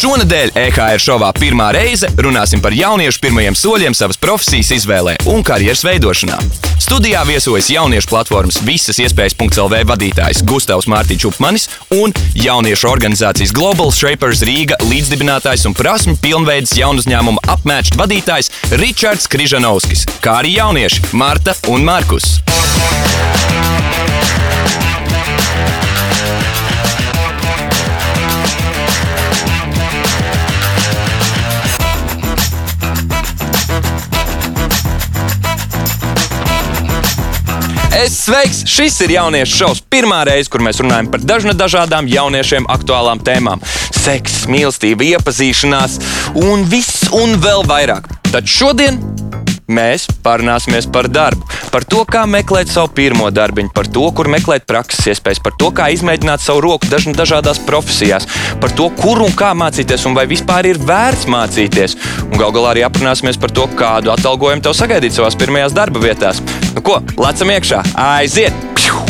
Šonadēļ EHR šovā pirmā reize runāsim par jauniešu pirmajiem soļiem savas profesijas izvēlē un karjeras veidošanā. Studijā viesojas jauniešu platformas visas iespējas.CLV vadītājs Gustavs Mārtiņš Upmanis un jauniešu organizācijas Global Shapers Rīga līdzdibinātājs un prasmu pilnveids jaunu uzņēmumu apmēķis vadītājs Ričards Križanovskis, kā arī jaunieši Marta un Markus. Es sveiks! Šis ir jauniešu šovs. Pirmā reize, kur mēs runājam par dažna dažādām jauniešiem aktuālām tēmām - seks, mīlestība, iepazīšanās un viss un vēl vairāk. Tad šodien mēs parunāsimies par darbu, par to, kā meklēt savu pirmo darbiņu, par to, kur meklēt prakses iespējas, par to, kā izmēģināt savu roku dažna dažādās profesijās, par to, kur un kā mācīties un vai vispār ir vērts mācīties. Un gal galā arī aprunāsimies par to, kādu atalgojumu tev sagaidīt savās pirmajās darba vietās. Nu ko, lecam iekšā, aiziet! Pšu!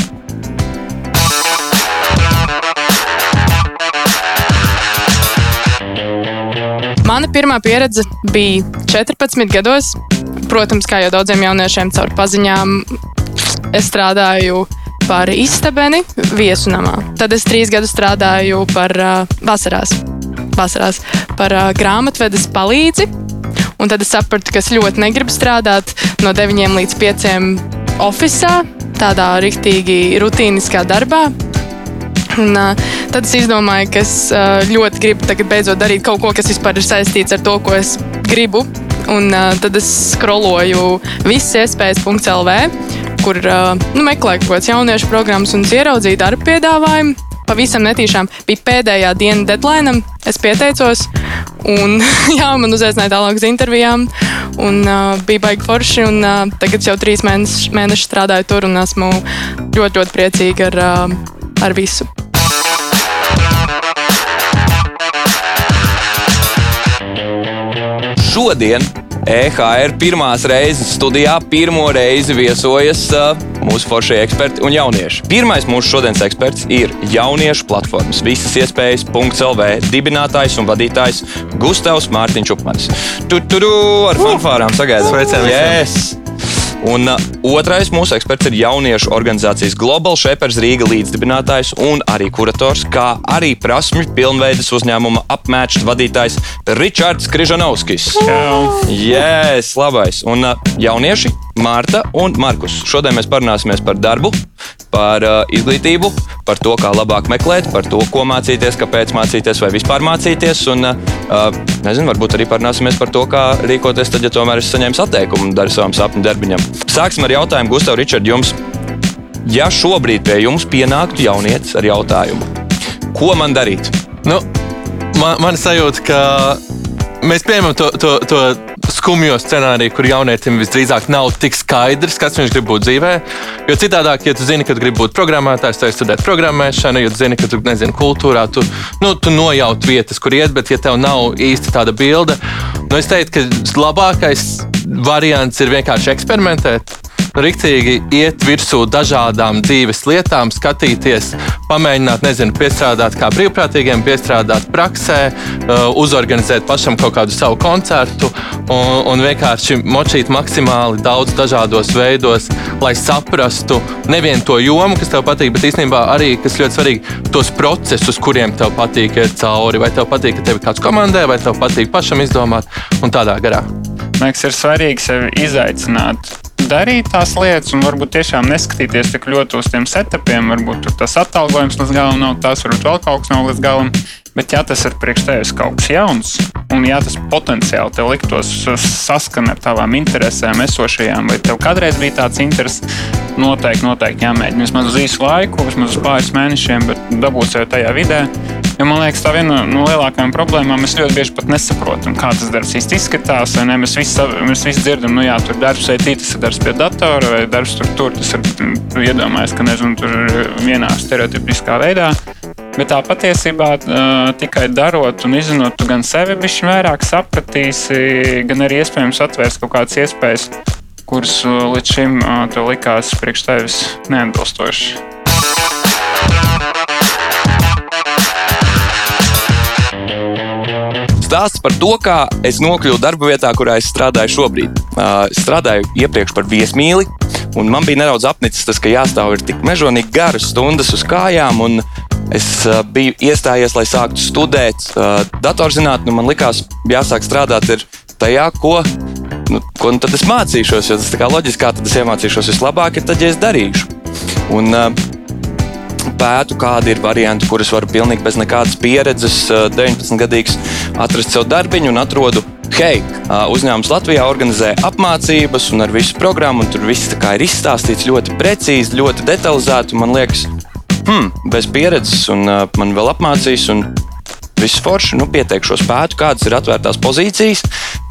Mana pirmā pieredze bija 14 gados. Protams, kā jau daudziem jauniešiem, caur paziņām es strādāju par istabeni viesunamā. Tad es trīs gadus strādāju par uh, vasarās, vasarās par uh, grāmatvedes palīdzi. Un tad es sapratu, ka es ļoti negribu strādāt no 9 līdz 5 oficiālā, tādā rīktīgi rutīniskā darbā. Un, uh, tad es izdomāju, ka es uh, ļoti gribu tagad beidzot darīt kaut ko, kas vispār ir saistīts ar to, ko es gribu. Un, uh, tad es skroloju visas iespējas.CLV, kur uh, nu, meklēju kaut kādas jauniešu programmas un ieraudzīju darba piedāvājumu. Pavisam netīšām bija pēdējā diena deadline. Es pieteicos, un jā, man uzaicināja tālāk uz intervijām. Un, uh, bija baigi forši. Un, uh, tagad jau trīs mēnešus mēneši strādāju tur, un esmu ļoti, ļoti priecīga ar, uh, ar visu. Šodien EHR pirmās reizes studijā pirmo reizi viesojas uh, mūsu foršie eksperti un jaunieši. Pirmais mūsu šodienas eksperts ir jauniešu platformas visas iespējas .CLV dibinātājs un vadītājs Gustavs Mārtiņš Upmanis. Tu tur ar fanfārām sagaidām. Sveicien. Yes! Un uh, otrais mūsu eksperts ir jauniešu organizācijas Global Shapers Rīga līdzdibinātājs un arī kurators, kā arī prasmju pilnveidas uzņēmuma apmēķis vadītājs Ričards Križanovskis. Yes, labais! Un uh, jaunieši Mārta un Markus. Šodien mēs parunāsimies par darbu, par uh, izglītību, par to, kā labāk meklēt, par to, ko mācīties, kāpēc mācīties vai vispār mācīties. Un, uh, nezinu, varbūt arī parunāsimies par to, kā rīkoties tad, ja tomēr es saņēmu atteikumu daru savam sapņu darbiņam. Sāksim ar jautājumu, Gustav, Ričard, jums. Ja šobrīd pie jums pienāktu jaunietis ar jautājumu, ko man darīt? Nu, man, man sajūta, ka mēs pieņemam to, to, to skumjo scenāriju, kur jaunietim visdrīzāk nav tik skaidrs, kas viņš grib būt dzīvē. Jo citādi, ja tu zini, ka tu gribi būt programmētājs, tad studēt programmēšanu, ja tu zini, ka tu nezini kultūrā, tu, nu, tu nojaut vietas, kur iet, bet ja tev nav īsti tāda bilde, nu, es teiktu, ka labākais variants ir vienkārši eksperimentēt. Riktīgi iet virsū dažādām dzīves lietām, skatīties, pamēģināt, nezinu, piestrādāt kā brīvprātīgiem, piestrādāt praksē, uh, uzorganizēt pašam kaut kādu savu koncertu un, un vienkārši močīt maksimāli daudz dažādos veidos, lai saprastu nevienu to jomu, kas tev patīk, bet īstenībā arī, kas ļoti svarīgi, tos procesus, kuriem tev patīk iet cauri. Vai tev patīk, ka tev ir kāds komandē, vai tev patīk pašam izdomāt un tādā garā. Man liekas, ir svarīgi sevi izaicināt, darīt tās lietas, un varbūt tiešām neskatīties tik ļoti uz tiem setupiem. Varbūt tas atalgojums līdz galam nav tas, varbūt vēl kaut kas nav līdz galam. Bet, ja tas ir priekš tevis kaut kas jauns, un ja tas potenciāli tev liktos saskana ar tavām interesēm, esošajām, vai tev kādreiz bija tāds interesi, noteikti, noteikti jāmēģina vismaz uz īsu laiku, vismaz uz pāris mēnešiem, bet dabūt sev tajā vidē. Jo man liekas, tā viena no lielākajām problēmām mēs ļoti bieži pat nesaprotam, kā tas darbs īsti izskatās. Ne? Mēs, visi, mēs visi dzirdam, nu jā, tur darbs IT, tas ir darbs pie datora, vai darbs tur, tur tas ir iedomājies, ka nezinu, tur vienā stereotipiskā veidā. Bet tā patiesībā tikai darot un izzinot, tu gan sevi bišķi vairāk sapratīsi, gan arī iespējams atvērs kaut kādas iespējas, kuras līdz šim likās priekš tevis neatbilstošas. Stāsts par to, kā es nokļuvu darba vietā, kurā es strādāju šobrīd. Es strādāju iepriekš par viesmīli, un man bija nedaudz apnicis tas, ka jāstāv ir tik mežonīgi garas stundas uz kājām. Es biju iestājies, lai sāktu studēt datorzinātni. Man likās, jāsāk strādāt tajā, ko, nu, ko nu tad es mācīšos. Jo tas ir loģiski, kā tad es iemācīšos vislabāk, ir tad, ja es darīšu. Un, uh, pētu, kādi ir varianti, kurus varu pilnīgi bez nekādas pieredzes, 19-gadīgs, atrast sev darbiņu un atrodu. Hei, uzņēmums Latvijā organizē apmācības un ar visu programmu, un tur viss ir izstāstīts ļoti precīzi, ļoti detalizēti. Man liekas, hmm, bez pieredzes, un man vēl apmācīs, un viss forši, nu, pieteikšos pētu, kādas ir atvērtās pozīcijas.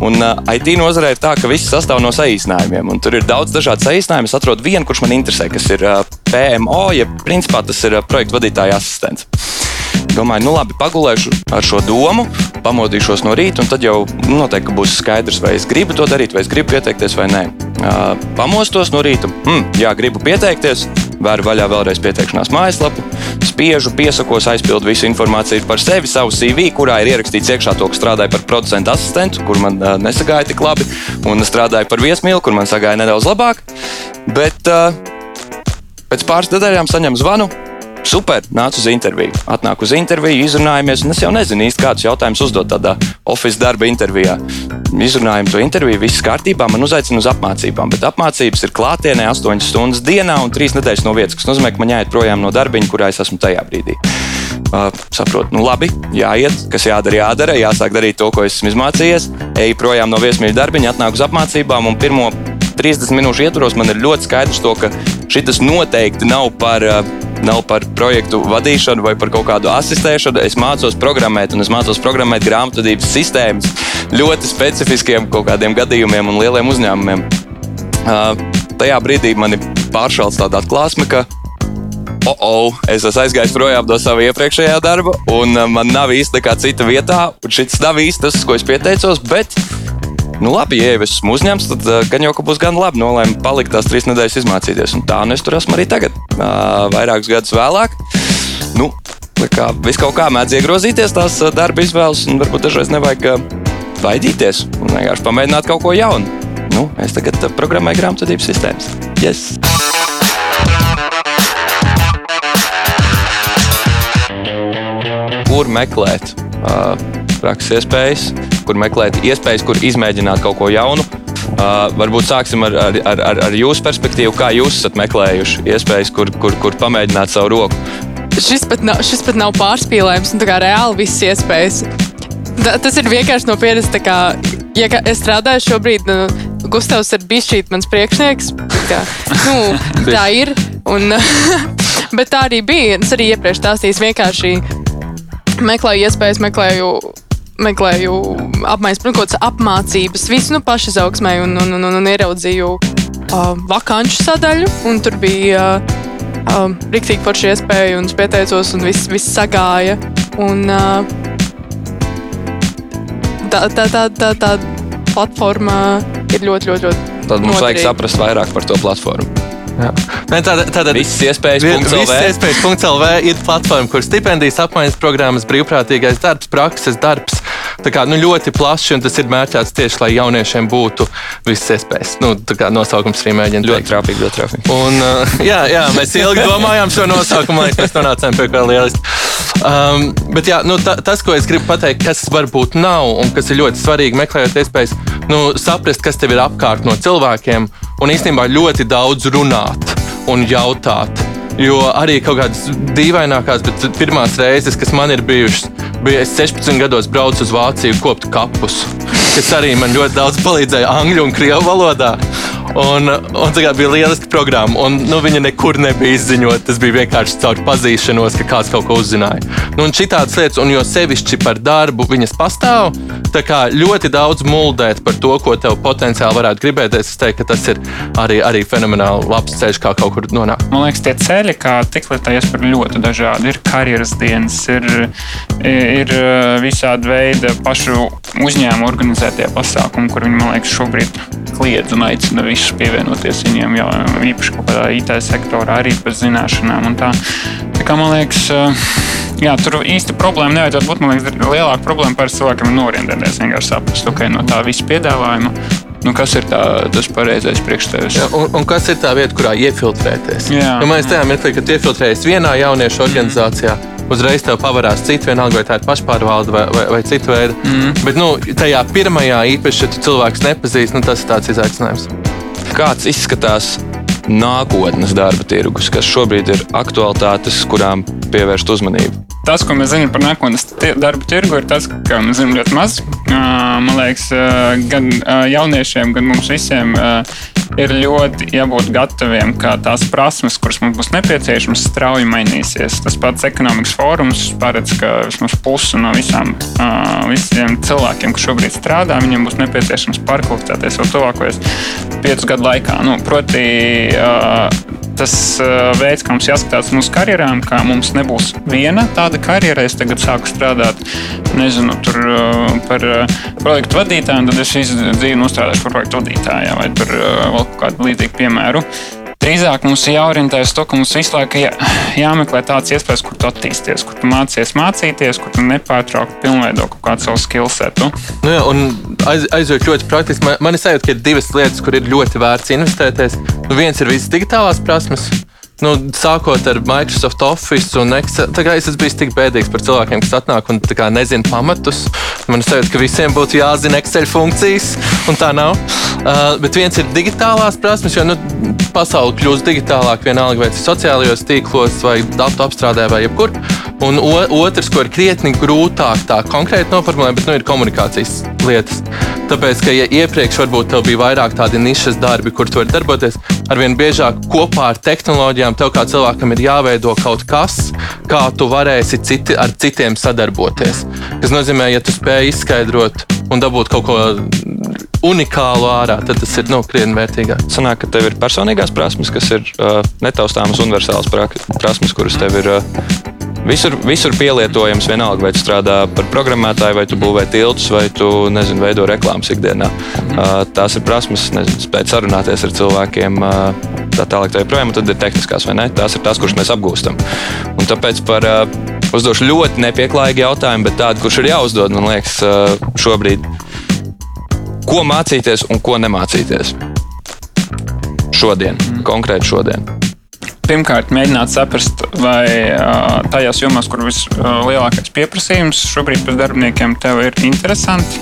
Un uh, IT nozarē ir tā, ka viss sastāv no saīsinājumiem. Tur ir daudz dažādu saīsinājumu. Es atrodu vienu, kurš man interesē, kas ir uh, PMO, ja principā tas ir uh, projektu vadītāja asistents. Domāju, nu labi, pagulēšu ar šo domu, pamodīšos no rīta, un tad jau nu, noteikti būs skaidrs, vai es gribu to darīt, vai es gribu pieteikties vai nē. Uh, pamostos no rīta, hmm, jā, gribu pieteikties, vēru vaļā vēlreiz pieteikšanās mājaslapu, spiežu, piesakos, aizpildu visu informāciju par sevi, savu CV, kurā ir ierakstīts iekšā to, ka strādāju par producentu asistentu, kur man uh, nesagāja tik labi, un strādāju par viesmīlu, kur man sagāja nedaudz labāk. Bet uh, pēc pāris nedēļām saņemu zvanu Super, nāc uz interviju. Atnāk uz interviju, izrunājamies, un es jau nezinu īsti, kādus jautājumus uzdot tādā oficiālā darba intervijā. Izrunājam to interviju, viss kārtībā, man uzaicina uz apmācībām, bet apmācības ir klātienē 8 stundas dienā un 3 nedēļas no vietas, kas nozīmē, ka man jāiet projām no darbiņa, kurā es esmu tajā brīdī. Uh, saprotu, nu labi, jāiet, kas jādara, jādara, jāsāk darīt to, ko esmu izmācījies. Eju projām no viesmīļa darbiņa, atnāku uz apmācībām, un pirmo 30 minūšu ietvaros man ir ļoti skaidrs, to, ka šis noteikti nav par uh, nav par projektu vadīšanu vai par kaut kādu asistēšanu. Es mācos programmēt, un es mācos programmēt grāmatvedības sistēmas ļoti specifiskiem kaut kādiem gadījumiem un lieliem uzņēmumiem. Uh, tajā brīdī man ir pāršāls tāda atklāsme, ka oh, oh, es esmu aizgājis projām no sava iepriekšējā darba, un man nav īsti nekā cita vietā, un šis nav īsti tas, ko es pieteicos. Bet Nu, labi, ja jau esmu uzņemts, tad uh, gan jau ka būs gan labi nolēma palikt tās trīs nedēļas izmācīties. Un tā nu es tur esmu arī tagad, uh, vairākus gadus vēlāk. Nu, kā, vis kaut kā mēdz iegrozīties tās darba izvēles, un varbūt dažreiz nevajag uh, baidīties un vienkārši pamēģināt kaut ko jaunu. Nu, es tagad programmēju grāmatvedības sistēmas. Yes! Kur meklēt uh, prakses iespējas? kur meklēt iespējas, kur izmēģināt kaut ko jaunu. Uh, varbūt sāksim ar, ar, ar, ar jūsu perspektīvu, kā jūs esat meklējuši iespējas, kur, kur, kur pamēģināt savu roku. Šis pat nav, šis pat nav pārspīlējums, un kā reāli visas iespējas. Da, tas ir vienkārši no pieredzes. Kā, ja kā es strādāju šobrīd, nu, Gustavs ir bijis šī mans priekšnieks. Kā, nu, tā ir. Un, bet tā arī bija. Es arī iepriekš stāstīju, vienkārši meklēju iespējas, meklēju meklēju apmaiņas, nu, apmācības, visu nu, pašizaugsmē un, un, un, un, un ieraudzīju uh, vakanču sadaļu. Tur bija uh, uh, rīktīgi forši iespēja un es pieteicos un viss, viss sagāja. Un, uh, tā, tā, tā, tā, tā platforma ir ļoti, ļoti, ļoti. Tad mums noderīga. vajag saprast vairāk par to platformu. Tātad, tātad visas iespējas, visas iespējas .lv ir platforma, kur stipendijas, apmaiņas programmas, brīvprātīgais darbs, prakses darbs. Tā kā nu, ļoti plašs, un tas ir mērķēts tieši, lai jauniešiem būtu visas iespējas. Nu, tā kā nosaukums arī mēģina ļoti trāpīgi, ļoti trāpīgi. Un, uh, jā, jā, mēs ilgi domājām šo nosaukumu, lai mēs nonācām pie kā lieliski. Um, bet jā, nu, ta, tas, ko es gribu pateikt, kas varbūt nav un kas ir ļoti svarīgi meklējot iespējas, nu, saprast, kas tev ir apkārt no cilvēkiem un īstenībā ļoti daudz runāt un jautāt. Jo arī kaut kādas dīvainākās, bet pirmās reizes, kas man ir bijušas, bija es 16 gados braucu uz Vāciju kopt kapus, kas arī man ļoti daudz palīdzēja angļu un krievu valodā. Un, un tā bija lieliska programma. Un, nu, viņa nekur nebija izziņota. Tas bija vienkārši caur pazīšanos, ka kāds kaut ko uzzināja. Nu, un šitādas lietas, un jo sevišķi par darbu, viņas pastāv. Tā kā ļoti daudz muldēt par to, ko tev potenciāli varētu gribēties. Es teiktu, ka tas ir arī, arī fenomenāli labs ceļš, kā kaut kur nonākt. Man liekas, tie ceļi, kā tik lietājas par ļoti dažādi. Ir karjeras dienas, ir, ir visādi veidi pašu uzņēmumu organizētie pasākumi, kur viņi, man liekas, šobrīd kliedz un aicina visus visus pievienoties viņiem, jau īpaši kaut kādā IT sektorā, arī bez zināšanām. Tā. Tā kā, man liekas, jā, tur īsti problēma nevajadzētu būt. Man liekas, lielāka problēma par cilvēkiem ir norientēties, vienkārši saprast, ok, no tā visa piedāvājuma. Nu, kas ir tā, tas pareizais priekš tevis? Jā, un, un kas ir tā vieta, kurā iefiltrēties? Jā, jo man liekas, tajā mirklī, kad iefiltrējies vienā jauniešu organizācijā, uzreiz tev pavarās cita, vienalga vai tā ir pašpārvalde vai, vai, vai cita veida. Mm. Bet nu, tajā pirmajā īpaši, ja tu cilvēks nepazīst, nu, tas ir tāds izaicinājums. Kāds izskatās nākotnes darba tirgus, kas šobrīd ir aktualitātes, kurām pievērst uzmanību? Tas, ko mēs zinām par nākotnes darba tirgu, ir tas, ka mēs zinām ļoti maz. Man liekas, gan jauniešiem, gan mums visiem ir ļoti jābūt gataviem, ka tās prasmes, kuras mums būs nepieciešamas, strauji mainīsies. Tas pats ekonomikas fórums paredz, ka vismaz pusi no visām, visiem cilvēkiem, kas šobrīd strādā, viņiem būs nepieciešams pārkvalificēties jau tuvākajos piecu gadu laikā. Nu, proti, tas veids, kā mums jāskatās mūsu karjerām, ka mums nebūs viena tāda karjera. Es tagad sāku strādāt nezinu, tur, par projektu vadītāju, un tad es visu dzīvi nostrādāšu par projektu vadītāju vai tur vēl kādu līdzīgu piemēru. Drīzāk mums ir jāorientējas to, ka mums visu laiku jā, jāmeklē tāds iespējas, kur tu attīsties, kur tu mācies mācīties, kur tu nepārtraukti pilnveido kaut kādu savu skillsetu. Nu jā, aiz, aizjūt ļoti praktiski. Man, man ir sajūta, ka ir divas lietas, kur ir ļoti vērts investēties. Nu, viens ir visas digitālās prasmes, nu, sākot ar Microsoft Office un Excel. Es esmu bijis tik bēdīgs par cilvēkiem, kas atnāk un kā, nezina pamatus. Man liekas, ka visiem būtu jāzina Excel funkcijas, un tā nav. Uh, bet viens ir digitālās prasmes, jo nu, pasaule kļūst digitālāka vienalga vai sociālajos tīklos, vai datu apstrādē, vai jebkur. Un otrs, ko ir krietni grūtāk tā konkrēti noformulēt, bet nu, ir komunikācijas lietas. Tāpēc, ka ja iepriekš varbūt tev bija vairāk tādi nišas darbi, kur tu vari darboties, arvien biežāk kopā ar tehnoloģijām tev kā cilvēkam ir jāveido kaut kas, kā tu varēsi citi, ar citiem sadarboties. Tas nozīmē, ja tu spēj izskaidrot un dabūt kaut ko unikālu ārā, tad tas ir nu, krietni vērtīgāk. Sanāk, ka tev ir personīgās prasmes, kas ir uh, netaustāmas universālas prasmes, kuras tev ir uh, Visur, visur pielietojams, vienalga, vai tu strādā par programmētāju, vai tu būvē tiltus, vai tu nezinu, veido reklāmas ikdienā. Mm. Uh, tās ir prasmes, nezinu, spēt sarunāties ar cilvēkiem. Uh, tā tālāk, tā joprojām, ir tehniskās, vai ne? Tās ir tās, kuras mēs apgūstam. Un tāpēc par uh, uzdošu ļoti nepieklājīgu jautājumu, bet tādu, kurš ir jāuzdod, man liekas, šobrīd. Ko mācīties un ko nemācīties? Šodien, konkrēti šodien pirmkārt mēģināt saprast, vai tajās jomās, kur vislielākais pieprasījums šobrīd pēc darbiniekiem tev ir interesanti.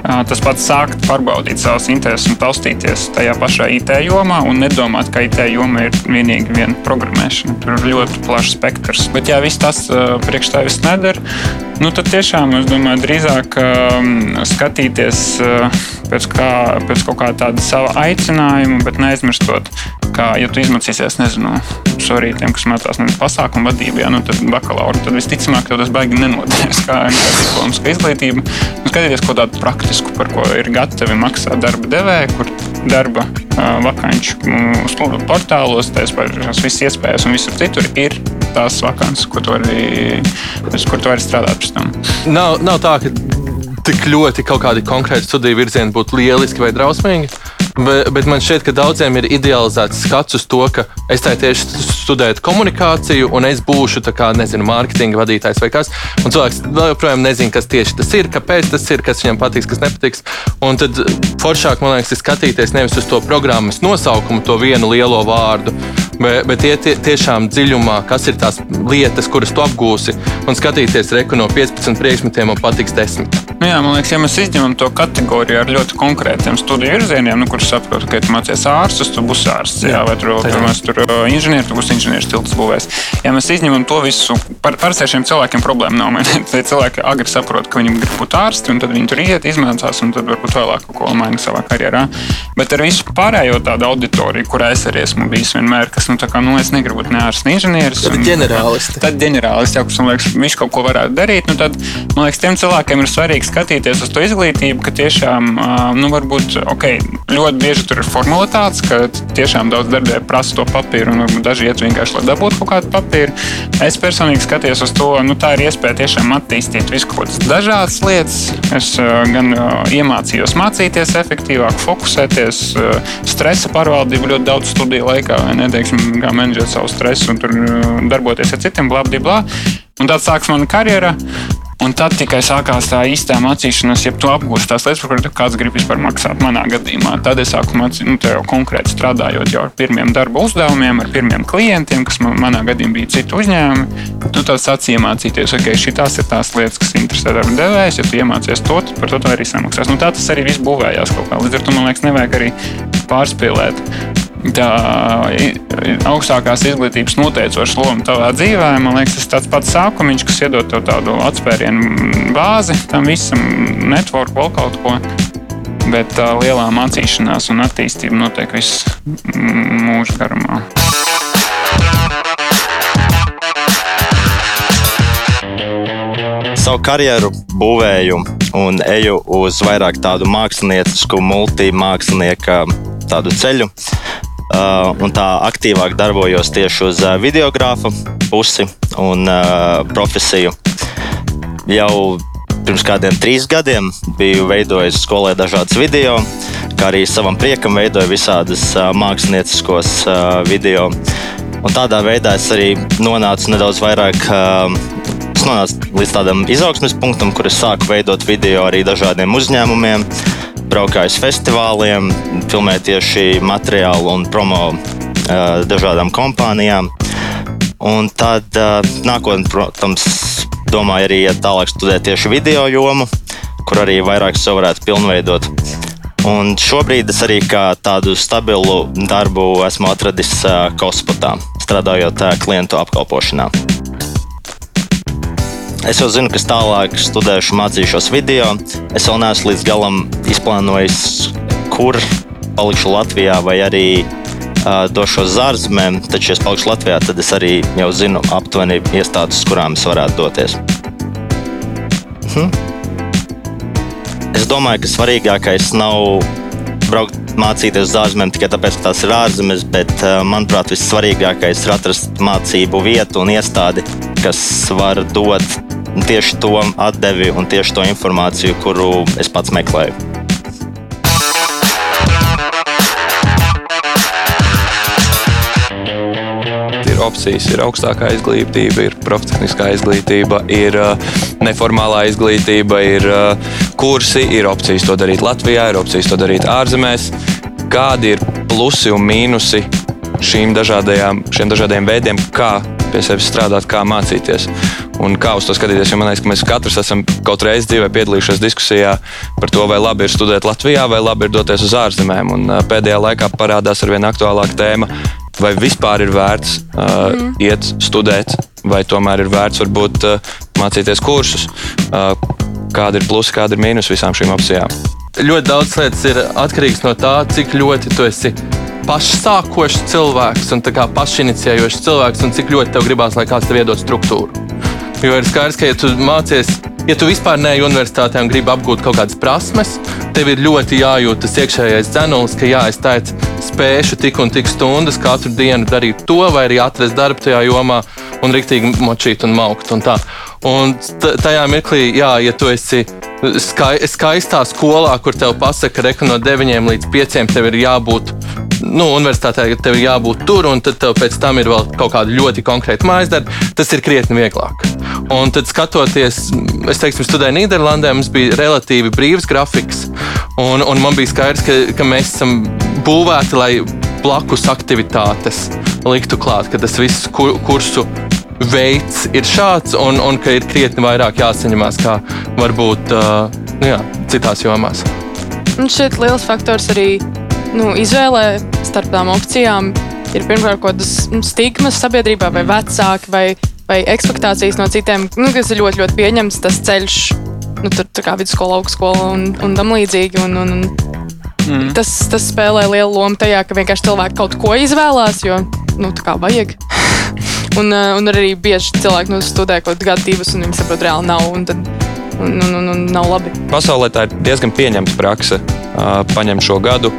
Tas pats sākt pārbaudīt savas intereses un taustīties tajā pašā IT jomā un nedomāt, ka IT joma ir vienīgi viena programmēšana. Tur ir ļoti plašs spektrs. Bet, ja viss tas priekš tevis nedara, nu, tad tiešām es domāju, drīzāk skatīties pēc, kā, pēc kaut kā tāda sava aicinājuma, bet neaizmirstot kā, ja tu izmācīsies, nezinu, sorry, tiem, kas mācās pasākumu vadībā, nu, tad bakalaura, tad visticamāk, tas baigi nenoderēs kā diplomatiskā izglītība. Nu, skatīties ko tādu praktisku, par ko ir gatavi maksāt darba devēji, kur darba uh, vakanču uh, portālos, tās visas iespējas un visur citur ir tās vakances, ko tu vari, kur tu vari strādāt pēc tam. Nav, nav tā, ka tik ļoti kaut kādi konkrēti studiju virzieni būtu lieliski vai drausmīgi. Bet, bet man šķiet, ka daudziem ir idealizēts skats uz to, ka es tieši studēju komunikāciju, un es būšu kā, nezinu, mārketinga vadītājs vai kas. Un cilvēks joprojām nezina, kas tieši tas ir, kāpēc tas ir, kas viņam patiks, kas nepatiks. Un tad foršāk, man liekas, ir skatīties nevis uz to programmas nosaukumu, to vienu lielo vārdu, bet, bet iet tie, tiešām dziļumā, kas ir tās lietas, kuras tu apgūsi, un skatīties reku no 15 priekšmetiem un patiks 10. Nu jā, man liekas, ja mēs izņemam to kategoriju ar ļoti konkrētiem studiju virzieniem, nu, kurus saprotu, ka, tu mācies ārstus, tu būsi ārsts. Jā, jā vai tur mēs tur inženieri, tu būsi inženieris, tilts būvēs. Ja mēs izņemam to visu, par, par šiem cilvēkiem problēma nav. Tie cilvēki agri saprot, ka viņi grib būt ārsti, un tad viņi tur iet, izmācās, un tad varbūt vēlāk kaut ko maina savā karjerā. Bet ar visu pārējo tādu auditoriju, kurā es arī esmu bijis vienmēr, kas tā kā, nu, es negribu būt ne ārsts, ne inženieris. Tad ģenerālisti. Tad ģenerālists jau, kas man liekas, viņš kaut ko varētu darīt. Nu, tad, man liekas, tiem cilvēkiem ir svarīgi skatīties uz to izglītību, ka tiešām, nu, varbūt, ok, ļoti bieži tur ir formalitātes, ka tiešām daudz darbē prasa to papīru, un varbūt daži iet vienkārši, lai dabūtu kaut kādu papīru. Es personīgi skaties uz to, nu, tā ir iespēja tiešām attīstīt visu kaut kādas dažādas lietas. Es gan iemācījos mācīties efektīvāk, fokusēties, stresa pārvaldību ļoti daudz studiju laikā, vai ne, teiksim, kā menedžēt savu stresu un tur ā, darboties ar citiem, bla, bla, bla. Un tad sākas mana karjera. Un tad tikai sākās tā īstā mācīšanās, ja tu apgūsi tās lietas, par kurām kāds grib vispār maksāt. Manā gadījumā tad es sāku mācīt, nu, jau konkrēti strādājot jau ar pirmiem darba uzdevumiem, ar pirmiem klientiem, kas man, manā gadījumā bija citu uzņēmumi. Tu tad sāc iemācīties, ok, šīs ir tās lietas, kas interesē darba devējs. Ja tu iemācies to, tad par to arī samaksās. Nu, tā tas arī viss būvējās kaut kā. Līdz ar to man liekas, nevajag arī pārspīlēt tā augstākās izglītības noteicoša loma tavā dzīvē. Man liekas, tas ir tāds pats sākums, kas iedod tev tādu atspērienu bāzi tam visam, network, vēl kaut ko. Bet tā lielā mācīšanās un attīstība notiek visu mūža garumā. savu karjeru būvēju un eju uz vairāk tādu māksliniecisku, multimākslinieka tādu ceļu. Uh, un tā aktīvāk darbojos tieši uz uh, videogrāfa pusi un uh, profesiju. Jau pirms kādiem trīs gadiem biju veidojis skolē dažādas video, kā arī savam priekam veidoju visādas uh, mākslinieciskos uh, video. Un tādā veidā es arī nonācu nedaudz vairāk uh, Es nonācu līdz tādam izaugsmes punktam, kur es sāku veidot video arī dažādiem uzņēmumiem, braukāju uz festivāliem, filmēju tieši materiālu un promo dažādām kompānijām. Un tad nākotnē, protams, domāju arī iet tālāk studēt tieši video jomu, kur arī vairāk sev varētu pilnveidot. Un šobrīd es arī tādu stabilu darbu esmu atradis Kospatā, strādājot klientu apkalpošanā. Es jau zinu, kas tālāk studēšu, mācīšos video. Es vēl neesmu līdz galam izplānojis, kur palikšu Latvijā vai arī uh, došos uz ārzemēm. Taču, ja es palikšu Latvijā, tad es arī jau zinu aptuveni iestādes, kurām es varētu doties. Hm. Es domāju, ka svarīgākais nav braukt mācīties uz ārzemēm tikai tāpēc, ka tās ir ārzemes, bet, manuprāt, vissvarīgākais ir atrast mācību vietu un iestādi, kas var dot tieši to atdevi un tieši to informāciju, kuru es pats meklēju. Ir opcijas, ir augstākā izglītība, ir profesionālā izglītība, ir uh, neformālā izglītība, ir uh, kursi, ir opcijas to darīt Latvijā, ir opcijas to darīt ārzemēs. Kādi ir plusi un mīnusi šīm dažādajām, šiem dažādiem veidiem, kā pie sevis strādāt, kā mācīties un kā uz to skatīties. Jo man liekas, ka mēs katrs esam kaut reizi dzīvē piedalījušies diskusijā par to, vai labi ir studēt Latvijā, vai labi ir doties uz ārzemēm. Un, pēdējā laikā parādās ar vien aktuālāka tēma, vai vispār ir vērts uh, mm. iet studēt, vai tomēr ir vērts varbūt uh, mācīties kursus. Uh, kāda ir plusi, kāda ir mīnus visām šīm opcijām? Ļoti daudz lietas ir atkarīgas no tā, cik ļoti tu esi pašsākošs cilvēks un pašiniciējošs cilvēks, un cik ļoti tev gribās, lai kāds tev iedod struktūru. Jo ir skaidrs, ka, ja tu mācies, ja tu vispār neej universitātē un gribi apgūt kaut kādas prasmes, tev ir ļoti jājūt tas iekšējais dzenulis, ka jā, es tādu spēšu tik un tik stundas katru dienu darīt to, vai arī atrast darbu tajā jomā un riktīgi močīt un maukt. Un tā. Un tajā mirklī, jā, ja tu esi skai, skaistā skolā, kur tev pasaka, ka no 9 līdz 5 tev ir jābūt nu, universitātē tev ir jābūt tur, un tad tev pēc tam ir vēl kaut kāda ļoti konkrēta mājas darba, tas ir krietni vieglāk. Un tad, skatoties, es teiktu, studēju Nīderlandē, mums bija relatīvi brīvs grafiks. Un, un man bija skaidrs, ka, ka mēs esam būvēti, lai blakus aktivitātes liktu klāt, ka tas viss kur, kursu veids ir šāds, un, un ka ir krietni vairāk jāsaņemās kā varbūt uh, nu jā, citās jomās. Un šeit liels faktors arī nu, izvēlē starp tām opcijām ir pirmkārt kaut kādas nu, stigmas sabiedrībā, vai vecāki, vai, vai expectācijas no citiem, nu, kas ir ļoti, ļoti pieņemts tas ceļš, nu, tur kā vidusskola, augstskola un, un tam līdzīgi. Un, un, Mm. Tas, tas spēlē lielu lomu tajā, ka vienkārši cilvēki kaut ko izvēlās. Jo nu, tā kā vajag. Un, uh, un arī bieži cilvēki nu, studē kaut kādu divus, un viņi saprot, reāli nav. Un tad, un, un, un, un nav labi. Pasaulē tā ir diezgan pieņemta prakse. Uh, paņem šo gadu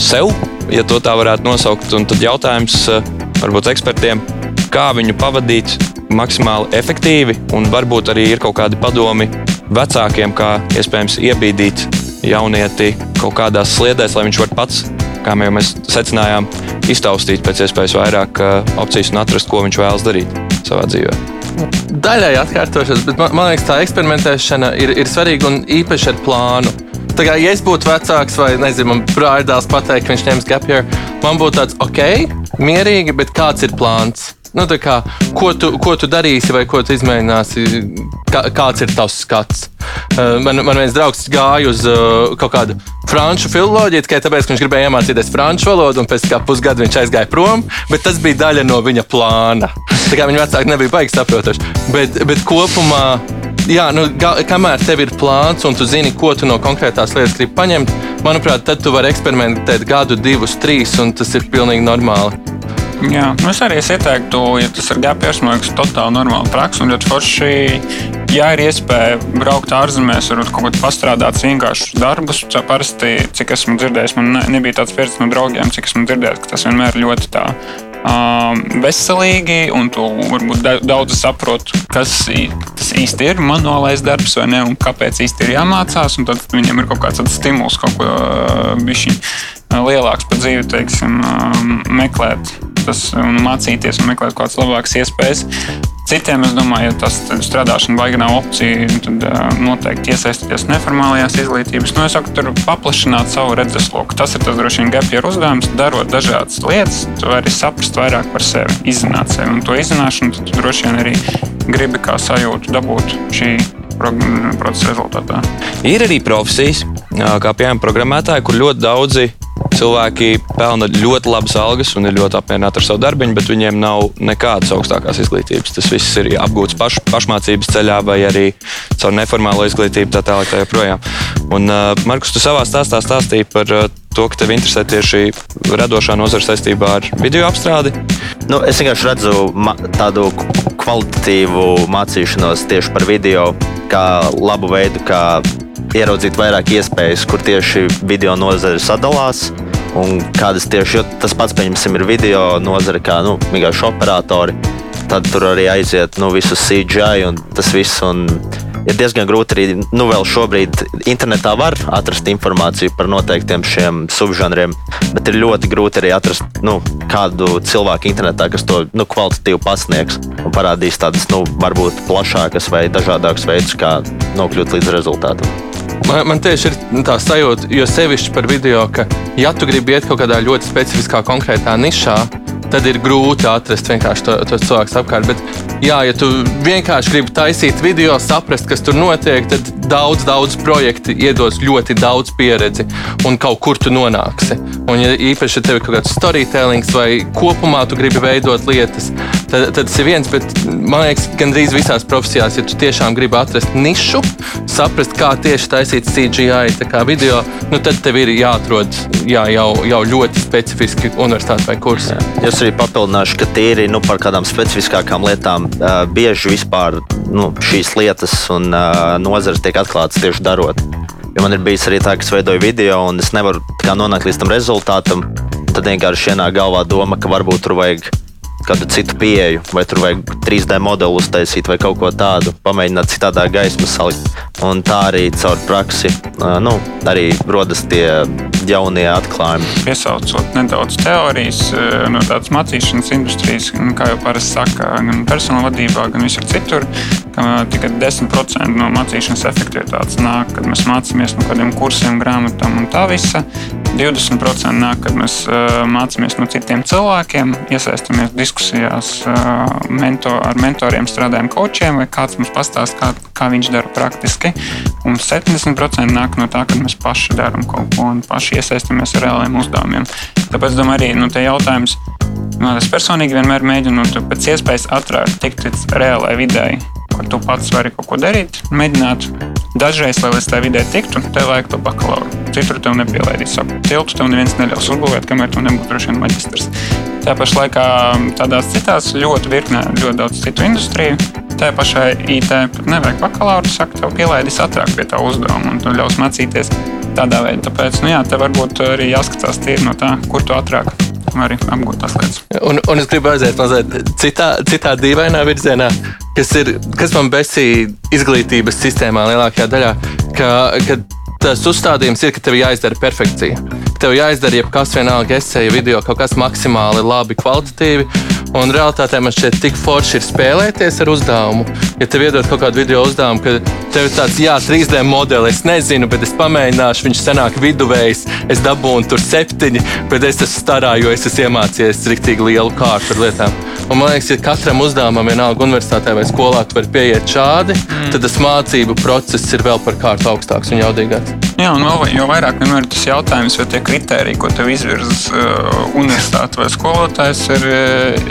sev, ja tā varētu nosaukt. Un tad jautājums uh, varbūt ekspertiem, kā viņu pavadīt maksimāli efektīvi, un varbūt arī ir kaut kādi padomi vecākiem, kā iespējams iebīdīt jaunieti kaut kādās sliedēs, lai viņš var pats, kā jau mēs secinājām, iztaustīt pēc iespējas vairāk opcijas un atrast, ko viņš vēlas darīt savā dzīvē. Daļai atkārtošos, bet man, man liekas, tā eksperimentēšana ir, ir svarīga un īpaši ar plānu. Tā kā, ja es būtu vecāks, vai nezinu, man brāļdēls pateikt, ka viņš ņems gapjā, man būtu tāds ok, mierīgi, bet kāds ir plāns? Nu, kā, ko, tu, ko tu darīsi, vai ko tu izmēģināsi? Kā, kāds ir tavs skats? Uh, man, man viens draugs gāja uz uh, kaut kādu franču filoloģiju, tikai tāpēc, ka viņš gribēja iemācīties franču valodu, un pēc pusgada viņš aizgāja prom. Bet tas bija daļa no viņa plāna. Tā kā viņa vecāki nebija baigi saprotoši. Bet, bet kopumā jā, nu, kamēr tev ir plāns un tu zini, ko tu no konkrētās lietas gribi paņemt, manuprāt, tad tu vari eksperimentēt gadu, divus, trīs, un tas ir pilnīgi normāli. Jā, nu es arī ieteiktu, ja tas ir gapjers, man liekas, totāli normāla praksa. Un ļoti forši, ja ir iespēja braukt ārzemēs, varbūt kaut kādā pastrādāt vienkāršus darbus. Parasti, cik esmu dzirdējis, man nebija tāds pieredze no draugiem, cik esmu dzirdējis, ka tas vienmēr ir ļoti tā veselīgi, un tu varbūt daudz saproti, kas tas īsti ir manuālais darbs vai ne, un kāpēc īsti ir jāmācās. Tad viņiem ir kaut kāds stimuls, kaut ko uh, lielāks par dzīvi, teiksim, um, meklēt tas un mācīties un meklēt kādas labākas iespējas. Citiem, es domāju, ja tas strādāšana baigā nav opcija, tad uh, noteikti iesaistīties neformālajās izglītības. Nu, es saku, tur paplašināt savu redzesloku. Tas ir tas droši vien gapjēra uzdevums. Darot dažādas lietas, tu vari saprast vairāk par sevi, izzināt sevi. Un to izzināšanu tu droši vien arī gribi kā sajūtu dabūt šī procesa rezultātā. Ir arī profesijas, kā piemēram programmētāji, kur ļoti daudzi cilvēki pelna ļoti labas algas un ir ļoti apmierināti ar savu darbu, bet viņiem nav nekādas augstākās izglītības. Tas viss ir apgūts paš, pašmācības ceļā vai arī caur neformālo izglītību, tā tālāk. Tā joprojām. un, uh, Markus, tu savā stāstā stāstīji par uh, to, ka tev interesē tieši radošā nozara saistībā ar video apstrādi. Nu, es vienkārši redzu tādu kvalitatīvu mācīšanos tieši par video, kā labu veidu, kā ieraudzīt vairāk iespējas, kur tieši video nozare sadalās. Un kādas tieši tas pats, pieņemsim, ir video nozare, kā nu, vienkārši operatori. Tad tur arī aiziet nu, visu CGI un tas viss. Un ir diezgan grūti arī, nu, vēl šobrīd internetā var atrast informāciju par noteiktiem šiem subžanriem, bet ir ļoti grūti arī atrast nu, kādu cilvēku internetā, kas to nu, kvalitatīvi pasniegs un parādīs tādas, nu, varbūt plašākas vai dažādākas veidus, kā nokļūt līdz rezultātam. Man, man tieši ir tā sajūta, jo sevišķi par video, ka, ja tu gribi iet kaut kādā ļoti specifiskā, konkrētā nišā, tad ir grūti atrast vienkārši to, tos cilvēkus apkārt. Bet, jā, ja tu vienkārši gribi taisīt video, saprast, kas tur notiek, tad daudz, daudz projektu iedos ļoti daudz pieredzi un kaut kur tu nonāksi. Un, ja īpaši tev ir kaut kāds storytellings vai kopumā tu gribi veidot lietas, tad, tad tas ir viens. Bet man liekas, gandrīz visās profesijās, ja tu tiešām gribi atrast nišu, saprast, kā tieši taisīt CGI video, nu, tad tev ir jāatrod jā, jau, jau ļoti specifiski universitāte vai kurs. Jā. Es arī papildināšu, ka tīri nu, par kādām specifiskākām lietām uh, bieži vispār nu, šīs lietas un uh, nozares tiek atklātas tieši darot. Jo man ir bijis arī tā, ka es veidoju video, un es nevaru nonākt līdz tam rezultātam. Tad vienkārši ienāk galvā doma, ka varbūt tur vajag kādu citu pieeju, vai tur vajag 3D modeli uztaisīt vai kaut ko tādu, pamēģināt citādā gaismā salikt. Un tā arī caur praksi nu, arī rodas tie jaunie atklājumi. Piesaucot nedaudz teorijas no tādas mācīšanas industrijas, kā jau parasti saka, gan personāla vadībā, gan visur citur, ka tikai 10% no mācīšanas efektivitātes nāk, kad mēs mācāmies no kādiem kursiem, grāmatām un tā visa. 20% nāk, kad mēs mācāmies no citiem cilvēkiem, iesaistamies diskusijās mentor, ar mentoriem, strādājam kočiem, vai kāds mums pastāsta, kā, kā viņš dara praktiski. Un 70% nāk no tā, ka mēs paši darām kaut ko un paši iesaistamies ar reāliem uzdevumiem. Tāpēc, domāju, arī nu, jautājums, nu, es personīgi vienmēr mēģinu nu, pēc iespējas ātrāk tikt līdz reālai videi kur tu pats vari kaut ko darīt, mēģināt Dažreiz, lai līdz tā vidē tiktu, tev vajag to bakalauru. Citur tev nepielaidīs. Saku, tiltu tev neviens neļaus uzbūvēt, kamēr tu nebūsi droši vien maģistrs. Tā pašā laikā tādās citās ļoti virknē, ļoti daudz citu industriju. Tā pašai IT pat nevajag bakalauru, saka, tev pielaidīs ātrāk pie tā uzdevuma un tu ļaus mācīties tādā veidā. Tāpēc, nu jā, tev varbūt arī jāskatās tīri no tā, kur tu ātrāk vari apgūt tās lietas. Un, un es gribu aiziet mazliet citā, citā dīvainā virzienā, kas, ir, kas man besīja izglītības sistēmā lielākajā daļā. Ka, ka tas uzstādījums ir, ka tev jāizdara perfekcija. Tev jāizdara jebkas, vienalga, esēja, video, kaut kas maksimāli labi, kvalitatīvi. Un realitātē man šķiet, tik forši ir spēlēties ar uzdevumu. Ja tev iedod kaut kādu video uzdevumu, ka tev ir tāds, jā, 3D modelis, es nezinu, bet es pamēģināšu, viņš senāk viduvējs, es dabūnu tur septiņi, bet es esmu starā, jo es esmu iemācījies rīktīgi lielu kārtu par lietām. Un man liekas, ja katram uzdevumam, vienalga universitātē vai skolā, tu vari pieiet šādi, mm. tad tas mācību process ir vēl par kārtu augstāks un jaudīgāks. Jā, un vēl, jo vairāk vienmēr ir tas jautājums, vai tie kriteriji, ko tev izvirza uh, universitāte vai skolotājs, ir,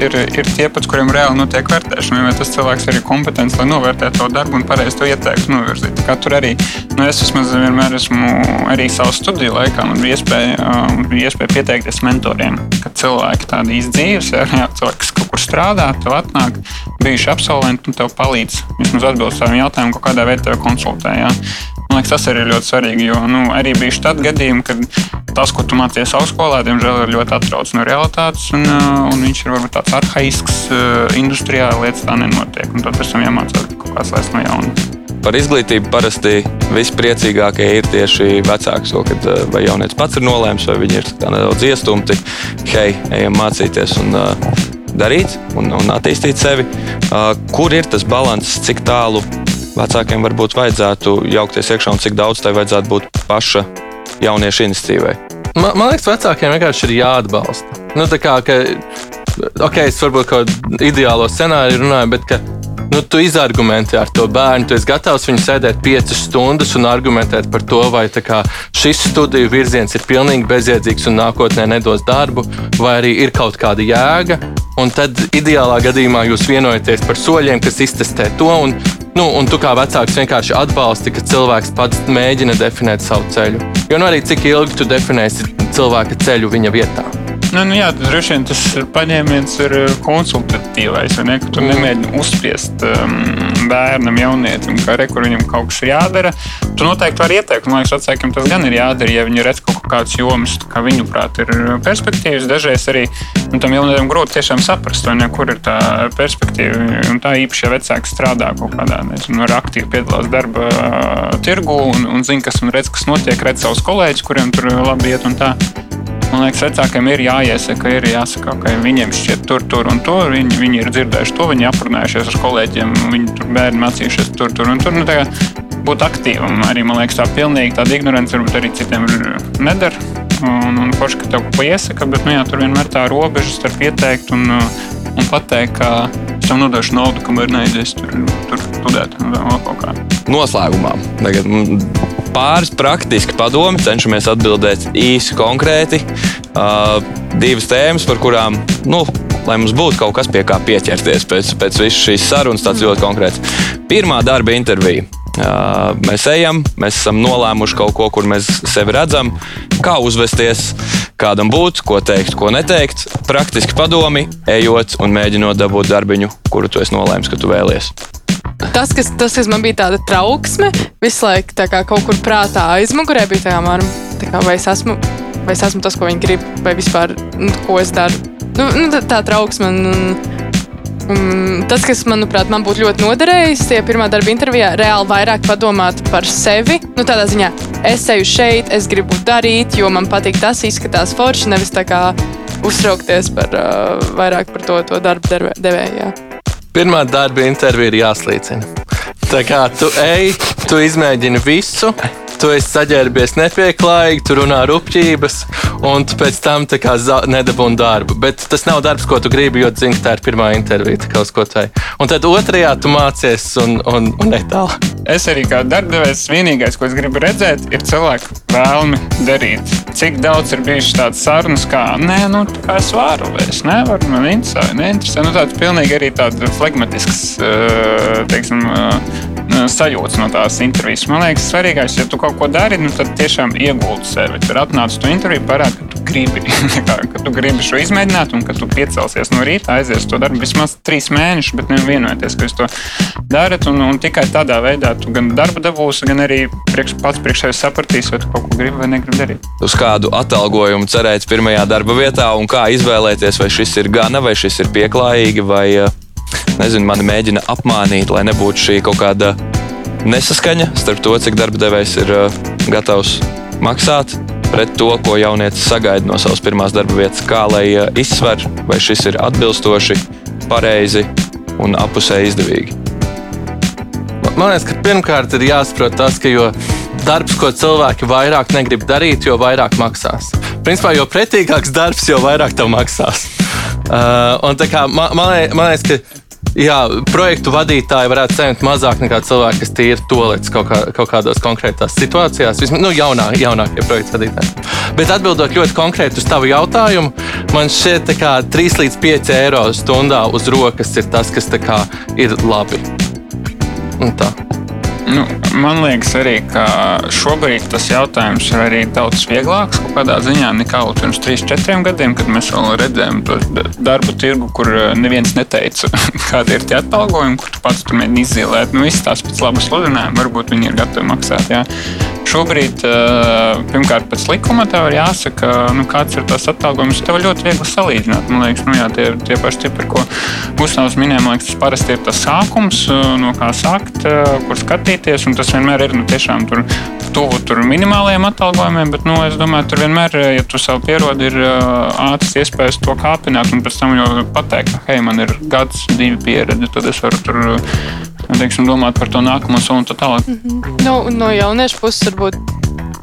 ir, ir tie, pēc kuriem reāli notiek vērtēšana. Vai tas cilvēks ir kompetents, lai novērtētu to darbu un pareizi to ieteiktu novirzīt. Kā tur arī, nu, es vismaz vienmēr esmu arī savu studiju laikā, man bija iespēja, uh, bija iespēja pieteikties mentoriem, kad cilvēki tādi izdzīves, jā, cilvēki, kas kaut kur strādā, tev atnāk, bijuši absolventi un tev palīdz vismaz atbildēt saviem jautājumiem, kādā veidā konsultē. Jā. Man liekas, tas arī ir ļoti svarīgi. Jo nu, arī bija tādi gadījumi, kad tas, ko tu mācījies augstskolā, diemžēl ir ļoti atrauc no realitātes. Un, uh, un viņš ir varbūt tāds arhaisks, uh, industrijā lietas tā nenotiek. Un tad pēc tam jāmācās kaut kādas lietas no jauna. Par izglītību parasti vispriecīgākie ir tieši vecāki. To, kad uh, vai jaunietis pats ir nolēmis, vai viņi ir nedaudz iestumti, hei, ejam mācīties un uh, darīt un, un attīstīt sevi. Uh, kur ir tas līdzsvars, cik tālu vecākiem varbūt vajadzētu jaukties iekšā un cik daudz tai vajadzētu būt paša jauniešu iniciatīvai? Man, man liekas, vecākiem vienkārši ir jāatbalsta. Nu, kā, ka, ok, es varbūt kaut kādu ideālo scenāriju runāju, bet ka, nu, tu izargumentē ar to bērnu. Tu esi gatavs viņu sēdēt piecas stundas un argumentēt par to, vai kā, šis studiju virziens ir pilnīgi bezjēdzīgs un nākotnē nedos darbu, vai arī ir kaut kāda jēga. Un tad ideālā gadījumā jūs vienojaties par soļiem, kas iztestē to. Un, Nu, un tu kā vecāks vienkārši atbalsti, ka cilvēks pats mēģina definēt savu ceļu. Jo nu arī cik ilgi tu definēsi cilvēka ceļu viņa vietā. Nu, nu jā, droši vien tas paņēmiens ir eh, konsultatīvais. Ne, tu mm. nemēģini uzspiest um, bērnam, jaunietim, ka re, viņam kaut kas ir jādara. Tu noteikti vari ieteikt, man liekas, vecākiem tas gan ir jādara, ja viņi redz kaut kādas jomas, kā viņuprāt, ir perspektīvas. Dažreiz arī nu, tam jaunietim grūti tiešām saprast, ne, kur ir tā perspektīva. Un tā īpaši, ja vecāki strādā kaut kādā veidā, ar aktīvi piedalās darba uh, tirgu un, un zina, kas un redz, kas notiek, redz savus kolēģus, kuriem tur labi iet un tā. Man liekas, vecākiem ir jāiesaka, ir jāsaka, ka viņiem šķiet tur, tur un tur. Viņi, viņi ir dzirdējuši to, viņi aprunājušies ar kolēģiem, viņi tur bērni mācījušies tur, tur un tur. Nu, būt aktīvam. Arī man liekas, tā pilnīgi tāda ignorance varbūt arī citiem nedara. Un, un forši, ka tev ko iesaka, bet nu, jā, tur vienmēr tā robeža starp ieteikt un, un pateikt, ka es tev nodošu naudu, kamēr neaizies tur, tur studēt vēl kaut kā. Noslēgumā. Tagad pāris praktiski padomi, cenšamies atbildēt īsi, konkrēti. Uh, divas tēmas, par kurām, nu, lai mums būtu kaut kas pie kā pieķerties pēc, pēc visas šīs sarunas, tāds ļoti konkrēts. Pirmā darba intervija. Uh, mēs ejam, mēs esam nolēmuši kaut ko, kur mēs sevi redzam, kā uzvesties, kādam būt, ko teikt, ko neteikt. Praktiski padomi, ejot un mēģinot dabūt darbiņu, kuru tu esi nolēmis, ka tu vēlies tas, kas, tas, kas man bija tāda trauksme, visu laiku kā, kaut kur prātā aizmugurē, bija tā, man, tā kā, vai, es esmu, vai es esmu tas, ko viņi grib, vai vispār, nu, ko es daru. Nu, nu, tā, tā trauksme. Un, un tas, kas, manuprāt, man būtu ļoti noderējis, tie pirmā darba intervijā, reāli vairāk padomāt par sevi. Nu, tādā ziņā, es eju šeit, es gribu darīt, jo man patīk tas, izskatās forši, nevis tā kā uztraukties par uh, vairāk par to, to darba devēju. Pirmā darba intervija ir jāslīcina. Tā kā tu ej, tu izmēģini visu, tu esi saģērbies nepieklājīgi, tu runā rupjības, un tu pēc tam nedabūni darbu. Bet tas nav darbs, ko tu gribi, jo zini, ka tā ir pirmā intervija. Un tad otrajā tu mācies un, un, un ne tālāk. Es arī kā darbdevējs, vienīgais, ko es gribu redzēt, ir cilvēku vēlmi darīt. Cik daudz ir bijušas tādas sarunas, kā, nē, nu, kā es varu, vai es nevaru, man interesē, neinteresē. Nu, tāds pilnīgi arī tāds flegmatisks, teiksim, uh, sajūtas no tās intervijas. Man liekas, svarīgākais, ja tu kaut ko dari, nu, tad tiešām ieguldi sevi. Tur atnāc to interviju, parādi, ka tu gribi, ka tu gribi šo izmēģināt, un ka tu piecelsies no rīta, aizies to darbu vismaz trīs mēnešus, bet nevienoties, ka jūs to darat. Un, un tikai tādā veidā tu gan darbu dabūsi, gan arī priekš, pats priekš sevis sapratīsi, vai tu kaut ko gribi vai negribi darīt. Uz kādu atalgojumu cerēt pirmajā darba vietā un kā izvēlēties, vai šis ir gana, vai šis ir pieklājīgi, vai uh, nezinu, mani mēģina apmānīt, lai nebūtu šī kaut kāda nesaskaņa starp to, cik darba devējs ir uh, gatavs maksāt pret to, ko jaunietis sagaida no savas pirmās darba vietas, kā lai uh, izsver, vai šis ir atbilstoši, pareizi un apusēji izdevīgi. Man liekas, ka pirmkārt ir jāsaprot tas, ka jo darbs, ko cilvēki vairāk negrib darīt, jo vairāk maksās. Principā, jo pretīgāks darbs, jo vairāk tev maksās. Uh, tā kā man, man, liekas, ka Jā, projektu vadītāji varētu saņemt mazāk nekā cilvēki, kas tīri tolēts kaut, kā, kaut kādās konkrētās situācijās. Vismaz nu, jaunā, jaunākie projektu vadītāji. Bet atbildot ļoti konkrēti uz tavu jautājumu, man šķiet, ka 3 līdz 5 eiro stundā uz rokas ir tas, kas kā, ir labi. Un tā. Nu, man liekas, arī šobrīd tas jautājums ir arī daudz vieglāks kādā ziņā nekā pirms 3-4 gadiem, kad mēs vēl redzējām darbu tirgu, kur eh, neviens neteica, kādi ir tie atalgojumi, kur tu pats tur mēģini izzīmēt. Nu, viss tās pēc laba sludinājuma, varbūt viņi ir gatavi maksāt. Jā. Šobrīd, eh, pirmkārt, pēc likuma tev ir jāsaka, nu, kāds ir tas atalgojums. Tev ļoti viegli salīdzināt. Man liekas, nu, jā, tie tie paši cipari, ko Gustavs minēja. Man liekas, tas parasti ir tas sākums, eh, no kā sākt, kur skatīties skatīties, un tas vienmēr ir nu, tiešām tur tuvu tur minimālajiem atalgojumiem, bet nu, es domāju, tur vienmēr, ja tu sev pierodi, ir ātras iespējas to kāpināt un pēc tam jau pateikt, ka, hei, man ir gads, divi pieredzi, tad es varu tur. Teiksim, domāt par to nākamo soli un tā tālāk. Mm -hmm. nu, no jauniešu puses varbūt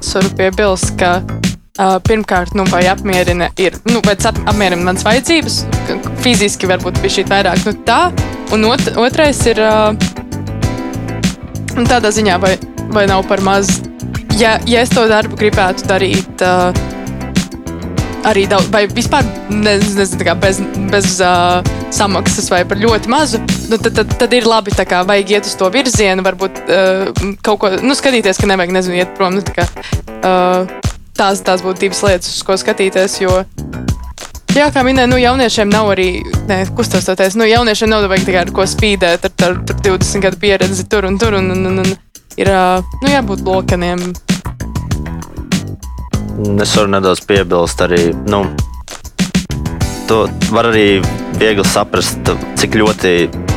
es varu piebilst, ka Uh, pirmkārt, nu, vai apmierina, ir, nu, vai ap, apmierina manas vajadzības, fiziski varbūt bija šī vairāk nu, tā, un ot, otrais ir uh, tādā ziņā, vai, vai nav par maz, ja, ja es to darbu gribētu darīt. Uh, Arī daudz, vai vispār nezinu, nezinu, bez, bez uh, samaksas, vai par ļoti mazu, nu, tad, tad, tad ir labi. Kā, vajag iet uz to virzienu, varbūt uh, kaut ko nu, skatīties, ka nevajag nezinu, iet prom. Nu, tā kā, uh, tās, tās būtu divas lietas, uz ko skatīties. Jo, Jā, kā minēja, nu, jauniešiem nav arī, ne, kustos to teikt, nu, jauniešiem nav vajag tikai ar ko spīdēt, ar, ar, ar 20 gadu pieredzi tur un tur, un, un, un, un ir, nu, jābūt lokaniem. Es varu nedaudz piebilst arī, nu, to var arī viegli saprast, cik ļoti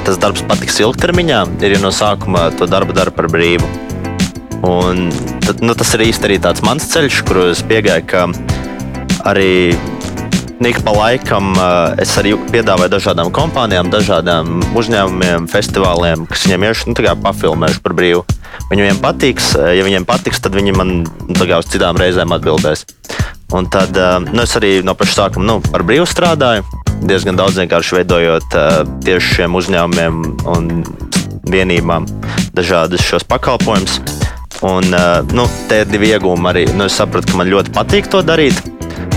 tas darbs patiks ilgtermiņā, ir ja no sākuma to darbu dara par brīvu. Un tad, nu, tas ir īsti arī tāds mans ceļš, kur es piegāju, ka arī ik pa laikam uh, es arī piedāvāju dažādām kompānijām, dažādām uzņēmumiem, festivāliem, kas viņiem ir nu, pafilmējuši par brīvu. Viņiem patiks, ja viņiem patiks, tad viņi man nu, uz citām reizēm atbildēs. Un tad uh, nu, es arī no paša sākuma nu, par brīvu strādāju. Diezgan daudz vienkārši veidojot tieši šiem uzņēmumiem un vienībām dažādus šos pakalpojumus. Un, nu, te ir divi iegūmi arī. Nu, es sapratu, ka man ļoti patīk to darīt.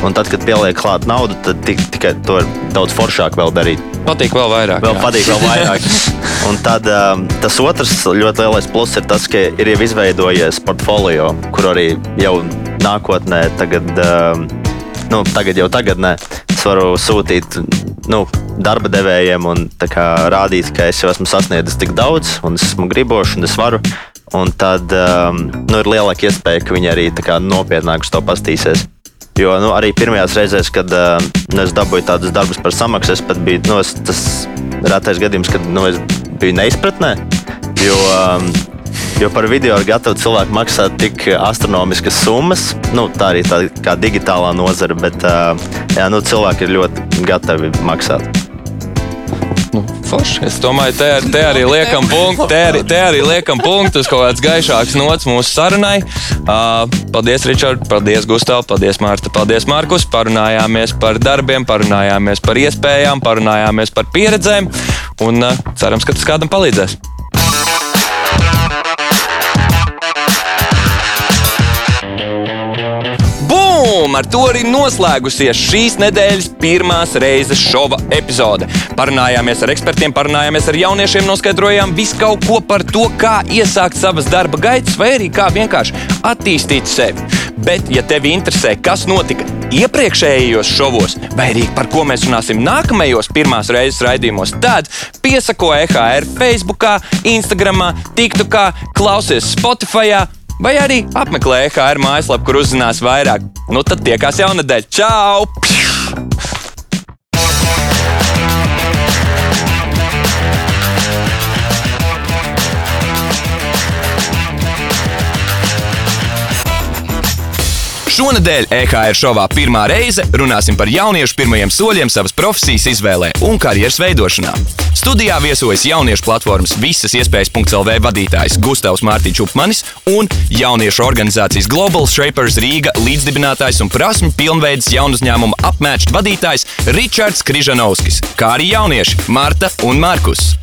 Un tad, kad pieliek klāt naudu, tad tik, tikai to ir daudz foršāk vēl darīt. Patīk vēl vairāk. Vēl jā. patīk vēl vairāk. Un tad um, tas otrs ļoti lielais pluss ir tas, ka ir jau izveidojies portfolio, kur arī jau nākotnē, tagad, um, nu, tagad jau tagadnē, es varu sūtīt nu, darba devējiem un kā, rādīt, ka es jau esmu sasniedzis tik daudz, un es esmu gribošs, un es varu. Un tad um, nu, ir lielāka iespēja, ka viņi arī kā, nopietnāk uz to pastīsies. Jo nu, arī pirmajās reizēs, kad uh, es dabūju tādus darbus par samaksu, es pat biju nu, es, tas retais gadījums, kad nu, es biju neizpratnē. Jo, um, jo par video ir gatavi cilvēki maksāt tik astronomiskas summas. Nu, tā arī tā kā digitālā nozara, bet uh, jā, nu, cilvēki ir ļoti gatavi maksāt. Nu, forši. Es domāju, te, te, arī liekam punktu, te, arī, te arī liekam punktu uz kaut kāds gaišāks nots mūsu sarunai. Uh, paldies, Ričard, paldies, Gustav, paldies, Mārta, paldies, Markus. Parunājāmies par darbiem, parunājāmies par iespējām, parunājāmies par pieredzēm un uh, cerams, ka tas kādam palīdzēs. Ar to arī noslēgusies šīs nedēļas pirmās reizes šova epizode. Parunājāmies ar ekspertiem, parunājāmies ar jauniešiem, noskaidrojām visu kaut ko par to, kā iesākt savas darba gaitas, vai arī kā vienkārši attīstīt sevi. Bet, ja tevi interesē, kas notika iepriekšējos šovos, vai arī par ko mēs runāsim nākamajos pirmās reizes raidījumos, tad piesako EHR Facebook, Instagram, TikTokā, klausies Spotify. Vai arī apmeklē EHR mājaslapu, kur uzzinās vairāk. Nu tad tiekās jaunadēļ. Čau! Šonadēļ EHR šovā pirmā reize runāsim par jauniešu pirmajiem soļiem savas profesijas izvēlē un karjeras veidošanā. Studijā viesojas jauniešu platformas visas iespējas.CLV vadītājs Gustavs Mārtiņš Upmanis un jauniešu organizācijas Global Shapers Rīga līdzdibinātājs un prasmu pilnveids jaunu uzņēmumu apmēķu vadītājs Ričards Križanovskis, kā arī jaunieši Marta un Markus.